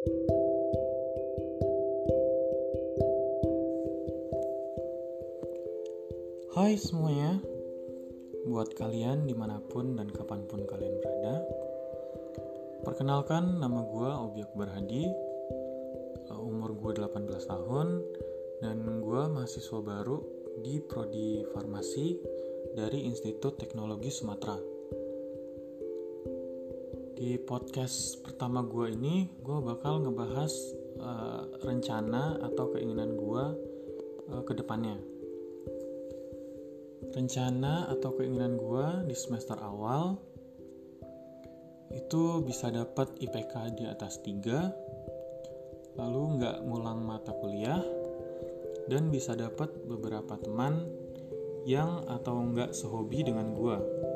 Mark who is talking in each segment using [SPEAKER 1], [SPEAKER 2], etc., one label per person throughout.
[SPEAKER 1] Hai semuanya, buat kalian di mana pun dan kapan pun kalian berada Perkenalkan nama gue Obyek Berhadi eh, Umur gue 18 tahun Dan gue mahasiswa baru di Prodi Farmasi dari Institut Teknologi Sumatera Di podcast pertama gue ini gue bakal ngebahas uh, rencana atau keinginan gue uh, ke depannya. Rencana atau keinginan gue di semester awal itu bisa dapat IPK di atas 3 lalu nggak ngulang mata kuliah dan bisa dapat beberapa teman yang atau nggak sehobi dengan gue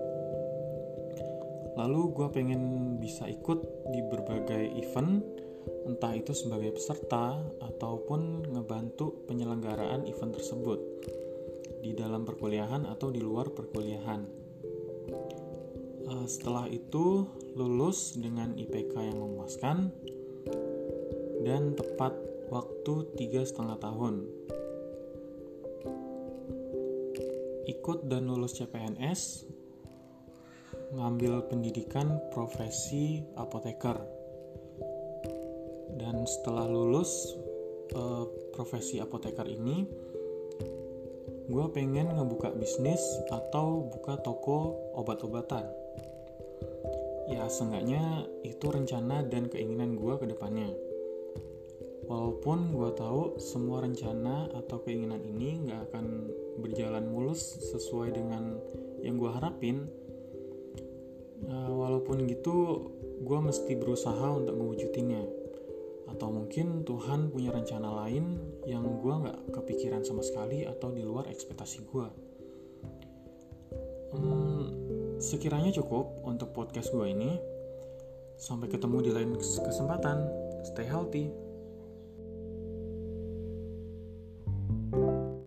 [SPEAKER 1] lalu gue pengen bisa ikut di berbagai event entah itu sebagai peserta ataupun ngebantu penyelenggaraan event tersebut di dalam perkuliahan atau di luar perkuliahan. Uh, setelah itu lulus dengan IPK yang memuaskan dan tepat waktu tiga setengah tahun. Ikut dan lulus CPNS, ngambil pendidikan profesi apoteker. Dan setelah lulus uh, profesi apoteker ini, gue pengen ngebuka bisnis atau buka toko obat-obatan. Ya, seenggaknya itu rencana dan keinginan gue ke depannya. Walaupun gue tahu semua rencana atau keinginan ini gak akan berjalan mulus sesuai dengan yang gue harapin, nah, walaupun gitu gue mesti berusaha untuk mewujudinnya atau mungkin Tuhan punya rencana lain yang gue nggak kepikiran sama sekali atau di luar ekspektasi gue. Hmm, sekiranya cukup untuk podcast gue ini. Sampai ketemu di lain kesempatan. Stay healthy.